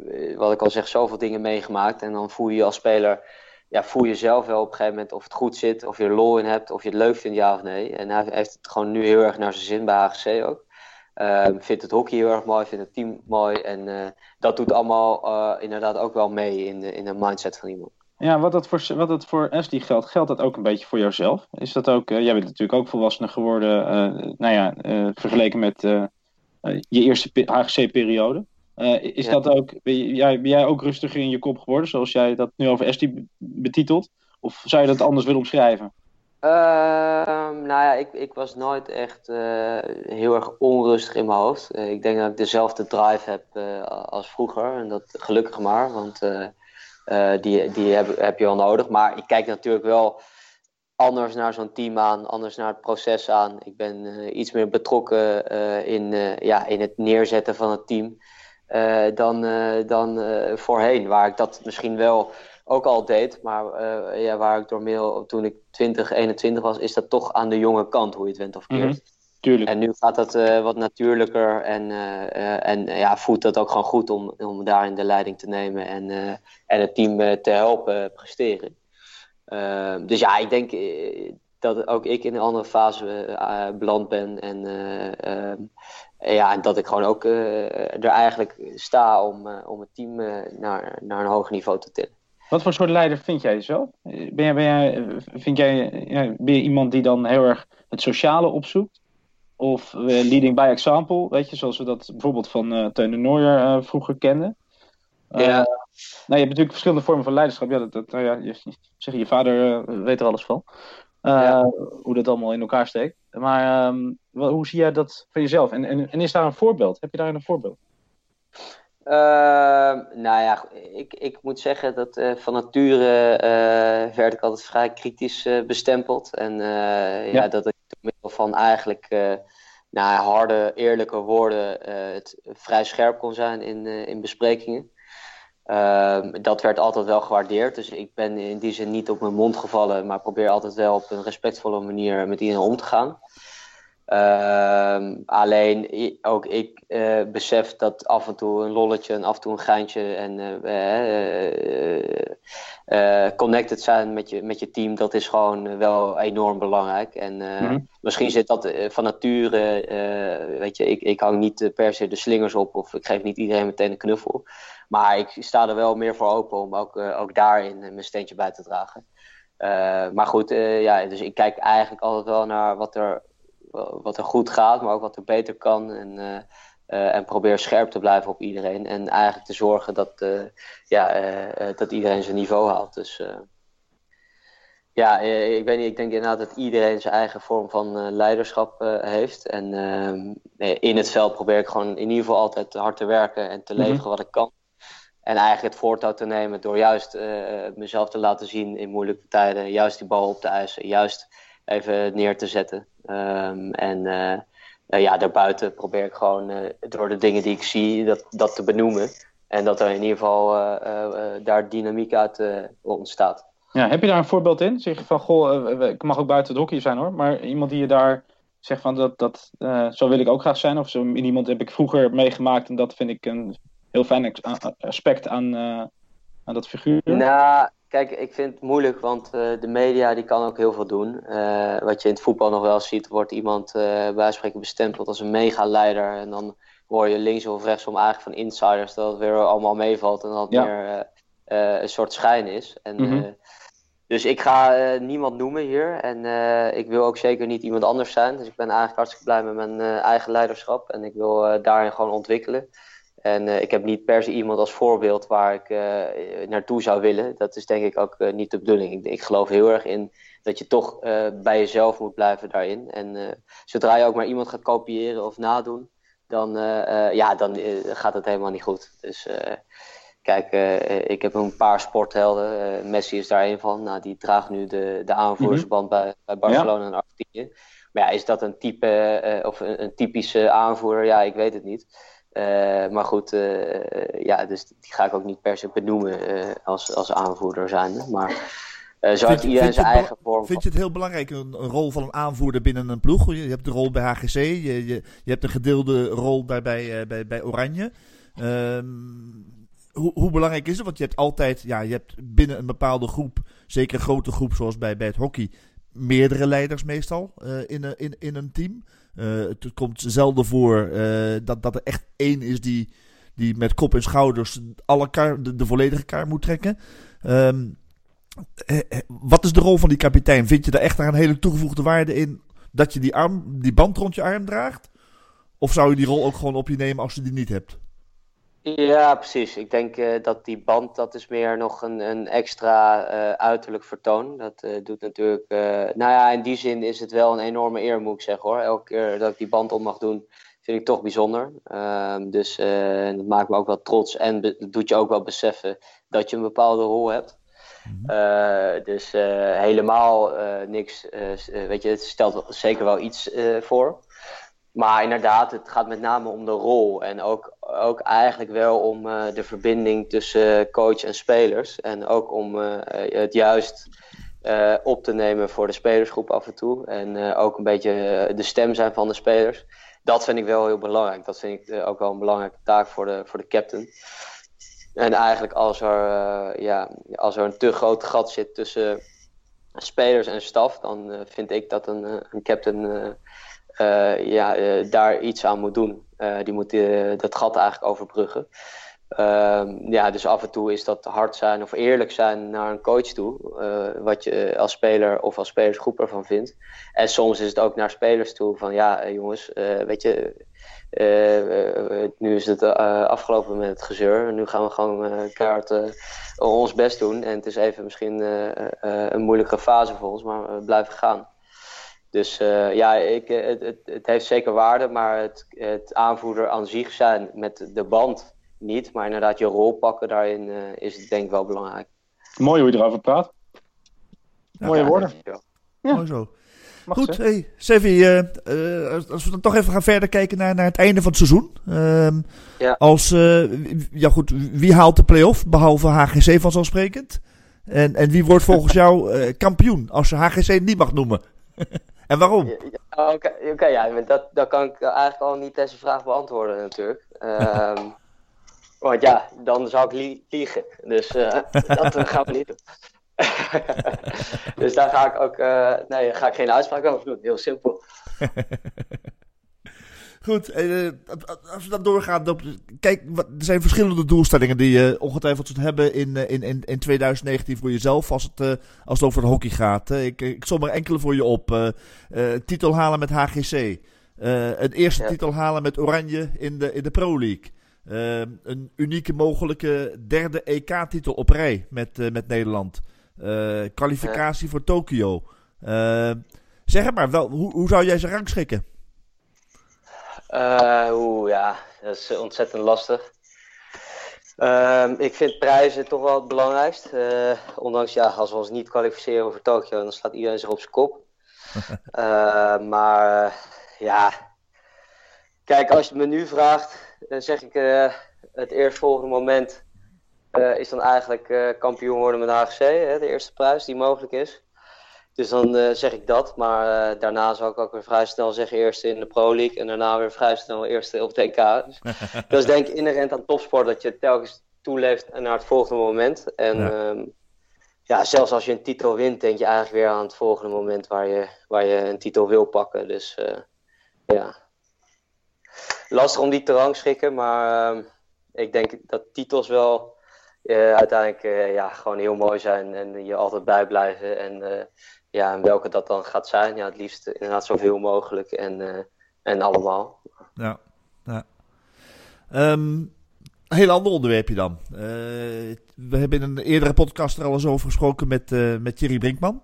eh, wat ik al zeg, zoveel dingen meegemaakt. En dan voel je je als speler, ja, voel je zelf wel op een gegeven moment of het goed zit, of je er lol in hebt, of je het leuk vindt, ja of nee. En hij heeft het gewoon nu heel erg naar zijn zin bij HGC ook. Ehm vindt het hockey heel erg mooi, vindt het team mooi. En dat doet allemaal inderdaad ook wel mee in de, in de mindset van iemand. Ja, wat dat voor, wat dat voor Ashley geldt, geldt dat ook een beetje voor jouzelf? Is dat ook, eh, jij bent natuurlijk ook volwassener geworden, eh, nou ja, eh, vergeleken met je eerste pe- HGC-periode. Is Ja. dat ook, ben, jij, ben jij ook rustiger in je kop geworden, zoals jij dat nu over Ashley be- betitelt? Of zou je dat anders willen omschrijven? Ehm, nou ja, ik, ik was nooit echt heel erg onrustig in mijn hoofd. Ik denk dat ik dezelfde drive heb als vroeger. En dat gelukkig maar, want eh, die, die heb, heb je wel nodig. Maar ik kijk natuurlijk wel anders naar zo'n team aan, anders naar het proces aan. Ik ben eh, iets meer betrokken eh, in, ja, in het neerzetten van het team dan, dan voorheen. Waar ik dat misschien wel ook al deed, maar ja, waar ik door middel, toen ik 20, 21 was, is dat toch aan de jonge kant, hoe je het went of keert. Mhm. Tuurlijk. En nu gaat dat eh, wat natuurlijker en, eh, eh, en ja, voelt dat ook gewoon goed om, om daarin de leiding te nemen en, en het team te helpen presteren. Ehm, dus ja, ik denk dat ook ik in een andere fase beland ben en, eh, ehm, ja, en dat ik gewoon ook er eigenlijk sta om, om het team naar, naar een hoger niveau te tillen. Wat voor soort leider vind jij zelf? Eh, Ben jij, ben jij, vind jij ben je iemand die dan heel erg het sociale opzoekt? Of eh, leading by example, weet je, zoals we dat bijvoorbeeld van eh Teun de Nooijer eh, vroeger kenden? Ja. nou, je hebt natuurlijk verschillende vormen van leiderschap. Ja, dat, dat, nou ja, je, zeg, je vader weet er alles van. Ja. Hoe dat allemaal in elkaar steekt. Maar ehm, wel, hoe zie jij dat van jezelf? En, en, en is daar een voorbeeld? Heb je daar een voorbeeld? Ehm, nou ja, ik, ik moet zeggen dat van nature werd ik altijd vrij kritisch bestempeld. En ja. Ja. dat ik door middel van eigenlijk eh, nou, ja, harde, eerlijke woorden eh, het vrij scherp kon zijn in, eh, in besprekingen. Ehm, dat werd altijd wel gewaardeerd. Dus ik ben in die zin niet op mijn mond gevallen, maar probeer altijd wel op een respectvolle manier met iedereen om te gaan. Ehm, alleen ook ik eh, besef dat af en toe een lolletje en af en toe een geintje en eh, eh, connected zijn met je, met je team, dat is gewoon wel enorm belangrijk. En Mhm. misschien zit dat van nature, weet je, ik, ik hang niet per se de slingers op of ik geef niet iedereen meteen een knuffel. Maar ik sta er wel meer voor open om ook, ook daarin mijn steentje bij te dragen. Maar goed, ja, dus ik kijk eigenlijk altijd wel naar wat er, wat er goed gaat, maar ook wat er beter kan. En, eh, eh, en probeer scherp te blijven op iedereen. En eigenlijk te zorgen dat, eh, ja, dat iedereen zijn niveau haalt. Dus ja, ik weet niet, ik denk inderdaad dat iedereen zijn eigen vorm van leiderschap heeft. En ehm, eh, in het veld probeer ik gewoon in ieder geval altijd hard te werken en te Mhm. leveren wat ik kan. En eigenlijk het voortouw te nemen door juist mezelf te laten zien in moeilijke tijden. Juist die bal op te eisen. Juist even neer te zetten. Ehm, en eh, ja, daarbuiten probeer ik gewoon eh, door de dingen die ik zie, dat, dat te benoemen. En dat er in ieder geval daar dynamiek uit ontstaat. Ja, heb je daar een voorbeeld in? Zeg je van, goh, ik mag ook buiten het hockey zijn hoor, maar iemand die je daar zegt van, dat, dat, zo wil ik ook graag zijn, of zo iemand heb ik vroeger meegemaakt en dat vind ik een heel fijn aspect aan, aan dat figuur. Nou, kijk, ik vind het moeilijk, want eh, de media die kan ook heel veel doen. Eh, wat je in het voetbal nog wel ziet, wordt iemand eh bij spreken bestempeld als een megaleider. En dan hoor je links of rechtsom eigenlijk van insiders dat het weer allemaal meevalt en dat het Ja. meer, een soort schijn is. En, Mhm. dus ik ga niemand noemen hier. En ik wil ook zeker niet iemand anders zijn. Dus ik ben eigenlijk hartstikke blij met mijn eigen leiderschap. En ik wil daarin gewoon ontwikkelen. En eh, ik heb niet per se iemand als voorbeeld waar ik eh, naartoe zou willen. Dat is denk ik ook eh, niet de bedoeling. Ik, ik geloof heel erg in dat je toch bij jezelf moet blijven daarin. En zodra je ook maar iemand gaat kopiëren of nadoen, dan, ja, dan gaat het helemaal niet goed. Dus kijk, ik heb een paar sporthelden. Messi is daar een van. Nou, die draagt nu de, de aanvoerdersband bij, bij Barcelona en Argentinië. Maar ja, is dat een type of een, een typische aanvoerder? Ja, ik weet het niet. Eh, maar goed, eh, ja, dus die ga ik ook niet per se benoemen eh, als, als aanvoerder zijnde. Maar zo heeft je- iedereen zijn eigen vorm. Vind je het heel belangrijk, een, een rol van een aanvoerder binnen een ploeg? Je hebt de rol bij HGC, je, je, je hebt een gedeelde rol bij, bij, bij, bij Oranje. Ehm, hoe, hoe belangrijk is het? Want je hebt altijd, ja, je hebt binnen een bepaalde groep, zeker een grote groep zoals bij, bij het hockey, meerdere leiders meestal in, een, in, in een team. Eh, het komt zelden voor eh, dat, dat er echt één is die, die met kop en schouders alle kar, de, volledige kar moet trekken. Ehm, eh, wat is de rol van die kapitein? Vind je daar echt een hele toegevoegde waarde in dat je die, arm, die band rond je arm draagt? Of zou je die rol ook gewoon op je nemen als je die niet hebt? Ja, precies. Ik denk eh, dat die band, dat is meer nog een, een extra eh, uiterlijk vertoon. Dat eh, doet natuurlijk, nou ja, in die zin is het wel een enorme eer, moet ik zeggen hoor. Elke keer dat ik die band om mag doen, vind ik toch bijzonder. Ehm, dus dat maakt me ook wel trots en doet je ook wel beseffen dat je een bepaalde rol hebt. Eh, dus helemaal niks, weet je, het stelt zeker wel iets voor. Maar inderdaad, het gaat met name om de rol. En ook, ook eigenlijk wel om eh, de verbinding tussen coach en spelers. En ook om eh, het juist eh, op te nemen voor de spelersgroep af en toe. En ook een beetje de stem zijn van de spelers. Dat vind ik wel heel belangrijk. Dat vind ik ook wel een belangrijke taak voor de, voor de captain. En eigenlijk als er, ja, als er een te groot gat zit tussen spelers en staf, dan vind ik dat een, een captain ja, eh, daar iets aan moet doen. Eh, die moet eh, dat gat eigenlijk overbruggen. Ehm, ja, dus af en toe is dat hard zijn of eerlijk zijn naar een coach toe. eh, wat je als speler of als spelersgroep ervan vindt. En soms is het ook naar spelers toe van ja, eh, jongens, eh, weet je, eh, eh, nu is het eh, afgelopen met het gezeur. Nu gaan we gewoon eh eh, ons best doen. En het is even misschien eh, eh, een moeilijke fase voor ons, maar we blijven gaan. Dus eh, ja, ik, eh, het, het, het heeft zeker waarde, maar het, het aanvoerder aan zich zijn met de band niet. Maar inderdaad, je rol pakken daarin eh, is denk ik wel belangrijk. Mooi hoe je erover praat. Mooie Ja, woorden. Ja. Mooi zo. Mag Goed, hey, Sevi, eh, eh, als- we dan toch even gaan verder kijken naar, naar het einde van het seizoen. Ehm, Ja. Als, eh, wie- ja goed, wie haalt de play-off, behalve HGC vanzelfsprekend? En, en wie wordt volgens <laughs> jou eh, kampioen, als je HGC niet mag noemen? <laughs> en waarom? Ja, ja, Oké, oké, ja, maar dat, dat kan ik eigenlijk al niet deze vraag beantwoorden natuurlijk. Ehm, <laughs> want ja, dan zou ik lie- liegen. Dus eh, <laughs> dat eh, gaan we niet doen. <laughs> dus daar ga ik ook, eh, nee, ga ik geen uitspraak over doen. Heel simpel. Goed, eh, als we dan doorgaan. Kijk, wat- er zijn verschillende doelstellingen die je ongetwijfeld zult hebben in, eh, in, in, in 2019 voor jezelf als het, eh, als het over het hockey gaat. Ik, ik som er enkele voor je op. Eh, eh, titel halen met HGC. Eh, een eerste Ja. titel halen met Oranje in de, in de Pro League. Eh, een unieke mogelijke derde EK-titel op rij met, eh, met Nederland. Eh, kwalificatie voor Tokio. Eh, zeg het maar, wel, hoe, hoe zou jij ze rangschikken? Eh, Oeh, ja, dat is ontzettend lastig. Ehm, ik vind prijzen toch wel het belangrijkst. Eh, ondanks, ja, als we ons niet kwalificeren voor Tokio, dan slaat iedereen zich op zijn kop. <laughs> Eh, maar ja, kijk, als je me nu vraagt, dan zeg ik het eerstvolgende moment is dan eigenlijk kampioen worden met HGC, hè, de eerste prijs die mogelijk is. Dus dan eh, zeg ik dat, maar eh, daarna zou ik ook weer vrij snel zeggen eerste in de Pro League en daarna weer vrij snel eerste op het. Dus <laughs> dat is denk ik inherent aan topsport dat je telkens toeleeft naar het volgende moment. En Ja. ja. ja, zelfs als je een titel wint, denk je eigenlijk weer aan het volgende moment waar je, waar je een titel wil pakken. Dus eh, ja, lastig om die te rangschikken, maar ehm, ik denk dat titels wel uiteindelijk ja, gewoon heel mooi zijn en je altijd bijblijven. En ja, en welke dat dan gaat zijn, ja, het liefst inderdaad zoveel mogelijk en, en allemaal. Ja, ja. Um, een heel ander onderwerpje dan. we hebben in een eerdere podcast er al eens over gesproken met, met Thierry Brinkman.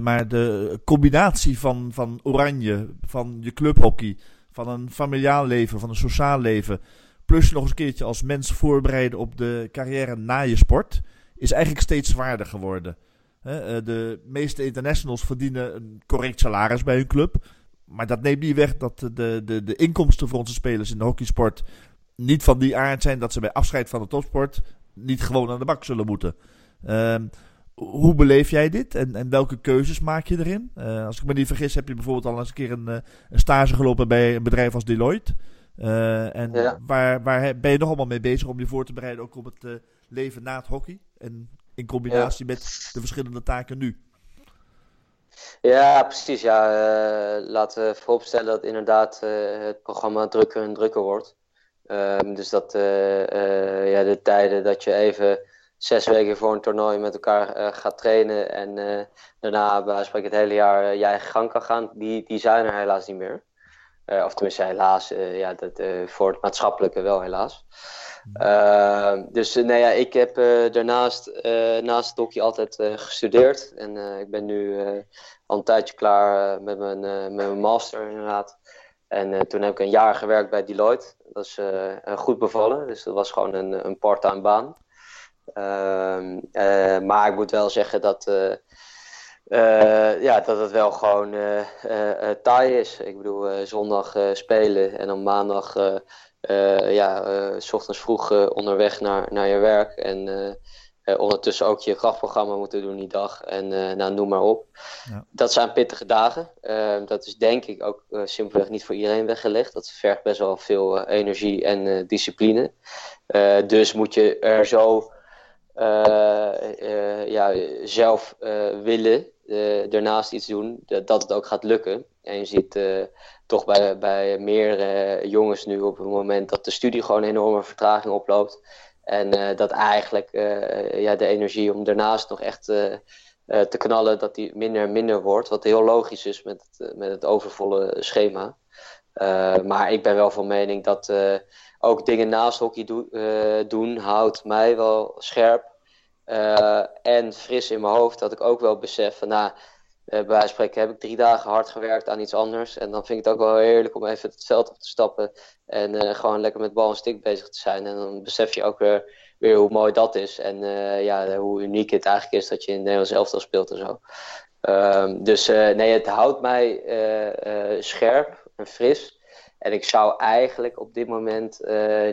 maar de combinatie van, van oranje, van je clubhockey, van een familiaal leven, van een sociaal leven. Plus nog eens een keertje als mens voorbereiden op de carrière na je sport. Is eigenlijk steeds zwaarder geworden. Eh, de meeste internationals verdienen een correct salaris bij hun club. Maar dat neemt niet weg dat de, de, de inkomsten voor onze spelers in de hockeysport niet van die aard zijn dat ze bij afscheid van de topsport niet gewoon aan de bak zullen moeten. Ehm, hoe beleef jij dit en, en welke keuzes maak je erin? Uh, als ik me niet vergis, heb je bijvoorbeeld al eens een keer een, eh, een stage gelopen bij een bedrijf als Deloitte. Uh, en waar, waar ben je nog allemaal mee bezig om je voor te bereiden ook op het leven na het hockey? En in combinatie met de verschillende taken nu. Ja, precies. Ja. laten we vooropstellen dat inderdaad het programma drukker en drukker wordt. Ehm, dus dat ja, de tijden dat je even zes weken voor een toernooi met elkaar gaat trainen en daarna bij het hele jaar eigen gang kan gaan, die, die zijn er helaas niet meer. of tenminste helaas, ja, dat, voor het maatschappelijke wel helaas. Ehm, dus nee, ja, ik heb daarnaast naast het hockey altijd gestudeerd en ik ben nu al een tijdje klaar met, mijn, mijn master inderdaad. En toen heb ik een jaar gewerkt bij Deloitte. Dat is goed bevallen, dus dat was gewoon een, een part-time baan. Ehm, eh, maar ik moet wel zeggen dat, uh, ja, dat het wel gewoon taai is. Ik bedoel, zondag spelen en dan maandag ja, s ochtends vroeg onderweg naar, naar je werk. En ondertussen ook je krachtprogramma moeten doen die dag. En nou, noem maar op. Ja. Dat zijn pittige dagen. Dat is denk ik ook simpelweg niet voor iedereen weggelegd. Dat vergt best wel veel energie en discipline. dus moet je er zo eh, eh, ja, zelf eh, daarnaast iets doen, dat het ook gaat lukken. En je ziet toch bij, bij meer jongens nu op het moment dat de studie gewoon enorme vertraging oploopt. En dat eigenlijk ja, de energie om daarnaast nog echt te knallen, dat die minder en minder wordt. Wat heel logisch is met het, met het overvolle schema. maar ik ben wel van mening dat ook dingen naast hockey doen houdt mij wel scherp. Uh, en fris in mijn hoofd dat ik ook wel besef van nou, uh, bij wijze van spreken heb ik drie dagen hard gewerkt aan iets anders. En dan vind ik het ook wel heerlijk om even het veld op te stappen en uh, gewoon lekker met bal en stick bezig te zijn. En dan besef je ook weer, weer hoe mooi dat is en ja, hoe uniek het eigenlijk is dat je in Nederlands elftal speelt en zo. Um, dus nee, het houdt mij scherp en fris. En ik zou eigenlijk op dit moment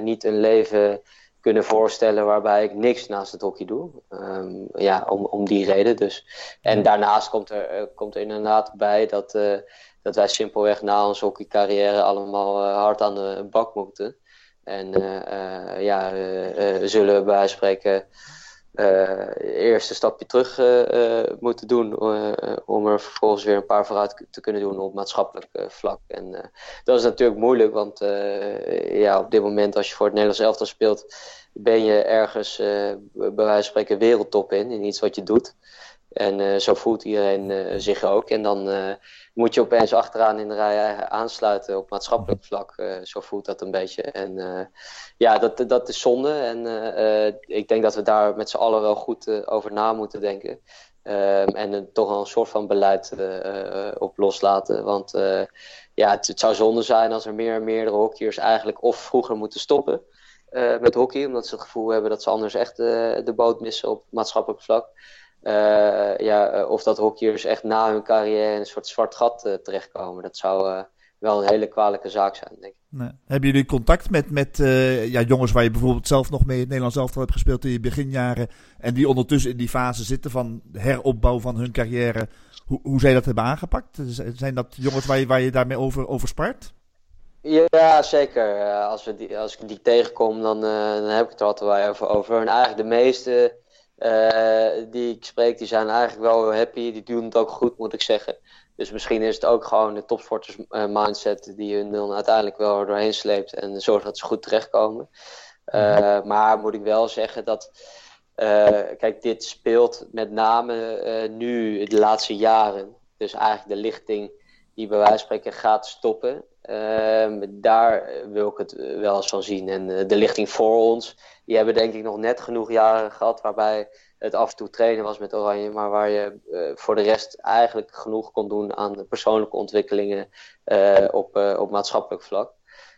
niet een leven kunnen voorstellen waarbij ik niks naast het hockey doe. Um, ja, om, om die reden dus. En daarnaast komt er, uh, komt er inderdaad bij dat, uh, dat wij simpelweg na onze hockeycarrière allemaal hard aan de bak moeten. En ja, zullen we bij spreken eerste stapje terug uh, moeten doen om er vervolgens weer een paar vooruit te kunnen doen op maatschappelijk vlak. En dat is natuurlijk moeilijk, want ja, op dit moment als je voor het Nederlands elftal speelt, ben je ergens bij wijze van spreken wereldtop in, in iets wat je doet. En zo voelt iedereen zich ook. En dan moet je opeens achteraan in de rij aansluiten op maatschappelijk vlak. Zo voelt dat een beetje. En ja, dat, dat is zonde. En ik denk dat we daar met z'n allen wel goed over na moeten denken. Ehm, en toch een soort van beleid op loslaten. Want ja, het, het, zou zonde zijn als er meer en meerdere hockeyers eigenlijk of vroeger moeten stoppen. met hockey, omdat ze het gevoel hebben dat ze anders echt de boot missen op maatschappelijk vlak. Uh, ja, eh, of dat hockeyers echt na hun carrière in een soort zwart gat uh, terechtkomen. Dat zou wel een hele kwalijke zaak zijn, denk ik. Nee. Hebben jullie contact met, met ja, jongens waar je bijvoorbeeld zelf nog mee in het Nederlands elftal hebt gespeeld in je beginjaren. En die ondertussen in die fase zitten van heropbouw van hun carrière. Hoe, hoe zij dat hebben aangepakt? Zijn dat jongens waar je, waar je daarmee over, over spart? Ja, zeker. als, we die, als ik die tegenkom, dan, dan heb ik het er altijd wel even over. En eigenlijk de meeste die ik spreek, die zijn eigenlijk wel happy. Die doen het ook goed, moet ik zeggen. Dus misschien is het ook gewoon de topsporters uh, mindset die hun dan uiteindelijk wel doorheen sleept en zorgt dat ze goed terechtkomen. Uh, maar moet ik wel zeggen dat. kijk, dit speelt met name nu de laatste jaren. Dus eigenlijk de lichting die bij wijze van spreken gaat stoppen. Ehm, daar wil ik het wel eens van zien. En de lichting voor ons, die hebben denk ik nog net genoeg jaren gehad waarbij het af en toe trainen was met Oranje, maar waar je uh, voor de rest eigenlijk genoeg kon doen aan persoonlijke ontwikkelingen uh, op, uh, op maatschappelijk vlak.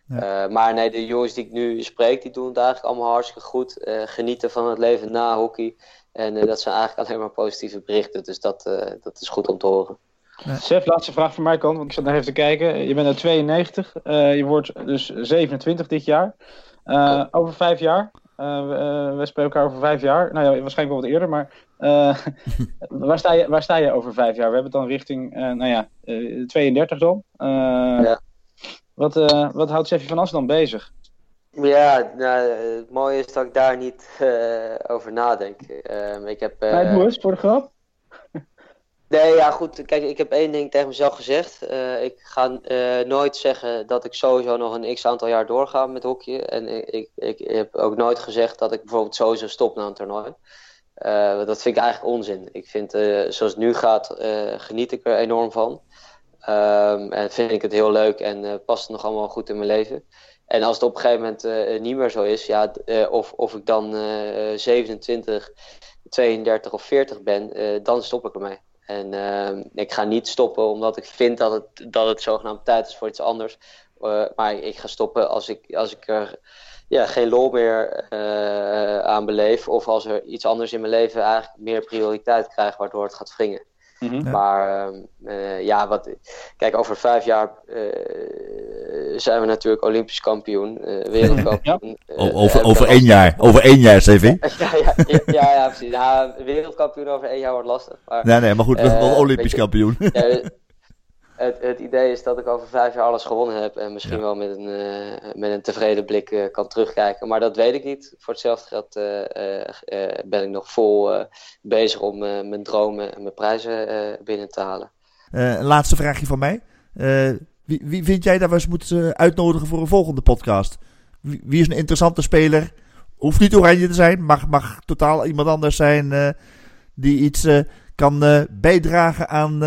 Ja. maar nee, de jongens die ik nu spreek, die doen het eigenlijk allemaal hartstikke goed. genieten van het leven na hockey. En dat zijn eigenlijk alleen maar positieve berichten. Dus dat, dat is goed om te horen. Ja. Sef, laatste vraag van kant, want ik zat nog even te kijken. Je bent er 92, je wordt dus 27 dit jaar. over vijf jaar, uh, wij spelen elkaar over vijf jaar. Nou ja, waarschijnlijk wel wat eerder, maar uh, <laughs> waar, sta je, waar sta je over vijf jaar? We hebben het dan richting, uh, nou ja, 32 dan. Ja. Wat, wat houdt Seffi van As dan bezig? Ja, nou, het mooie is dat ik daar niet over nadenk. Ehm, ik heb, uh, voor de grap. Nee, ja goed. Kijk, ik heb één ding tegen mezelf gezegd. Uh, ik ga uh, nooit zeggen dat ik sowieso nog een x aantal jaar doorga met hockey. En ik, ik, ik heb ook nooit gezegd dat ik bijvoorbeeld sowieso stop na een toernooi. Uh, dat vind ik eigenlijk onzin. Ik vind, zoals het nu gaat, geniet ik er enorm van. Um, en vind ik het heel leuk en past het nog allemaal goed in mijn leven. En als het op een gegeven moment niet meer zo is, ja, of, of ik dan 27, 32 of 40 ben, dan stop ik ermee. En uh, ik ga niet stoppen omdat ik vind dat het, dat het zogenaamd tijd is voor iets anders. Uh, maar ik ga stoppen als ik, als ik er ja, geen lol meer uh, aan beleef. Of als er iets anders in mijn leven eigenlijk meer prioriteit krijgt waardoor het gaat wringen. Mm -hmm. Maar uh, ja, wat, kijk, over vijf jaar uh, zijn we natuurlijk Olympisch kampioen, wereldkampioen. <laughs> Ja. over, over één jaar, over één jaar, CV. <laughs> ja, ja, ja, ja, ja, precies. Nou, wereldkampioen over één jaar wordt lastig. Maar, nee, nee, maar goed, wel Olympisch je, kampioen. <laughs> het, het, idee is dat ik over vijf jaar alles gewonnen heb en misschien ja. wel met een, uh, met een tevreden blik uh, kan terugkijken. Maar dat weet ik niet. Voor hetzelfde geld uh, ben ik nog vol bezig om mijn dromen en mijn prijzen binnen te halen. een laatste vraagje van mij. Wie, wie, vind jij dat we eens moeten uitnodigen voor een volgende podcast? Wie, wie, is een interessante speler? Hoeft niet oranje te zijn, mag, mag totaal iemand anders zijn die iets kan bijdragen aan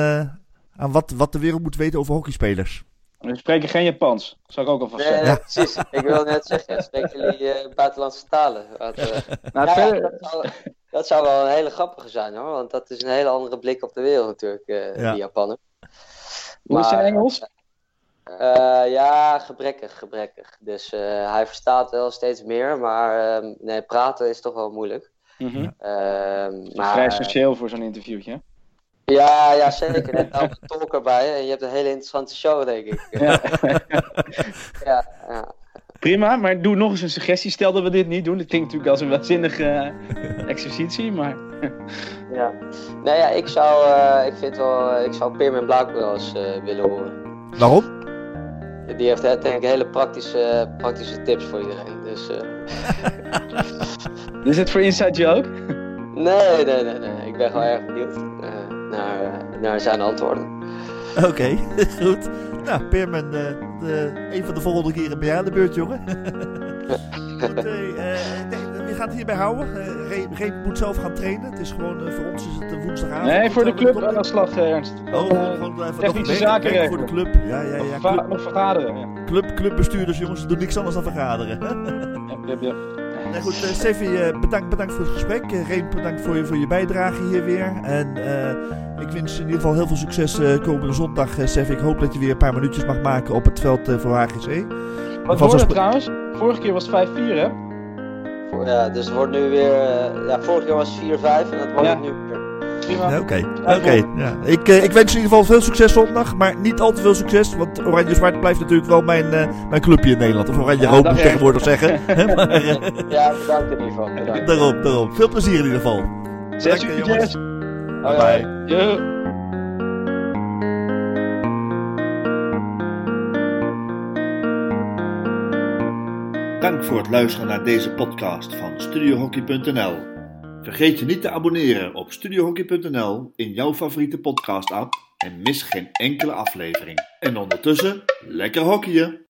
aan wat, wat de wereld moet weten over hockeyspelers. We spreken geen Japans, zou ik ook alvast nee, zeggen. Ja, precies. Ik wil net zeggen, spreken jullie uh, buitenlandse talen? Wat, uh, <laughs> nou, ja, verder... dat, zou, dat, zou, wel een hele grappige zijn hoor, want dat is een hele andere blik op de wereld natuurlijk, uh, ja. die Japaner. Hoe is zijn Engels? ja, gebrekkig, gebrekkig. Dus hij verstaat wel steeds meer, maar ehm, nee, praten is toch wel moeilijk. Mm -hmm. maar, vrij essentieel voor zo'n interviewtje. Ja, ja zeker. Net nou een tolk erbij en je hebt een hele interessante show, denk ik. Ja. <laughs> ja, ja. Prima, maar doe nog eens een suggestie. Stel dat we dit niet doen. Dit klinkt natuurlijk als een waanzinnige uh, exercitie, maar... <laughs> ja. Nou ja, ik zou, uh, ik vind wel, ik zou Pim en Blaak wel eens uh, willen horen. Waarom? Die heeft denk ik hele praktische, praktische tips voor iedereen. Dus, <laughs> is het voor Inside Joke? nee, nee, nee, nee. Ik ben gewoon erg benieuwd naar, naar zijn antwoorden. Oké, okay, <laughs> goed. Nou, Perman, de, een van de volgende keren ben jij aan de beurt, jongen. <laughs> goed, uh, nee, we gaan het hierbij houden. Uh, Reep moet zelf gaan trainen. Het is gewoon, voor ons is het woensdagavond. Nee, voor de club aan de slag, Ernst. Oh, gewoon even technische zaken regelen. Voor de club. Ja, ja, ja. Club, nog vergaderen. Ja. Club, clubbestuurders, jongens, doen niks anders dan vergaderen. <laughs> ja, ja, ja. Nee, goed, uh, Steffi, uh, bedankt, bedankt voor het gesprek. Uh, Reem, bedankt voor je, voor je bijdrage hier weer. En ik wens in ieder geval heel veel succes komende zondag, Steffi. Ik hoop dat je weer een paar minuutjes mag maken op het veld voor HGC. Wat het trouwens? Vorige keer was het 5-4, hè? Ja, dus het wordt nu weer... ja, vorige keer was het 4-5 en dat wordt ja. nu weer. Oké, oké. Okay. Okay, ja. ik, uh, ik wens in ieder geval veel succes zondag, maar niet al te veel succes, want Oranje Zwart blijft natuurlijk wel mijn, uh, mijn clubje in Nederland. Of Oranje ja, Rood moet ik tegenwoordig zeggen. <laughs> maar, uh, ja, bedankt in ieder geval. Bedankt. Daarom, daarom. Veel plezier in ieder geval. Zes jongens. Bye bye. Yo. Dank voor het luisteren naar deze podcast van StudioHockey.nl. Vergeet je niet te abonneren op studiohockey.nl in jouw favoriete podcast app en mis geen enkele aflevering. En ondertussen, lekker hockeyen!